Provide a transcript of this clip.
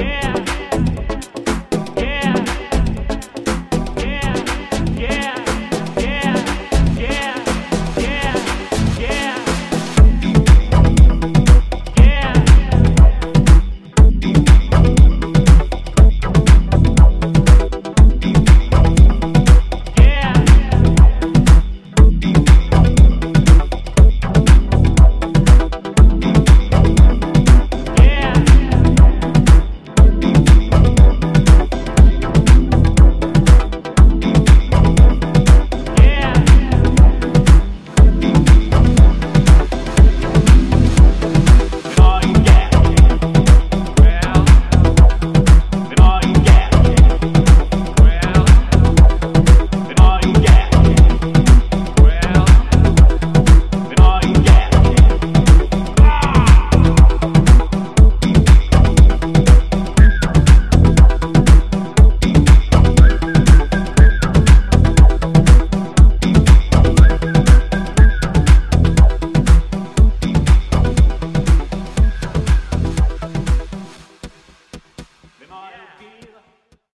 Yeah.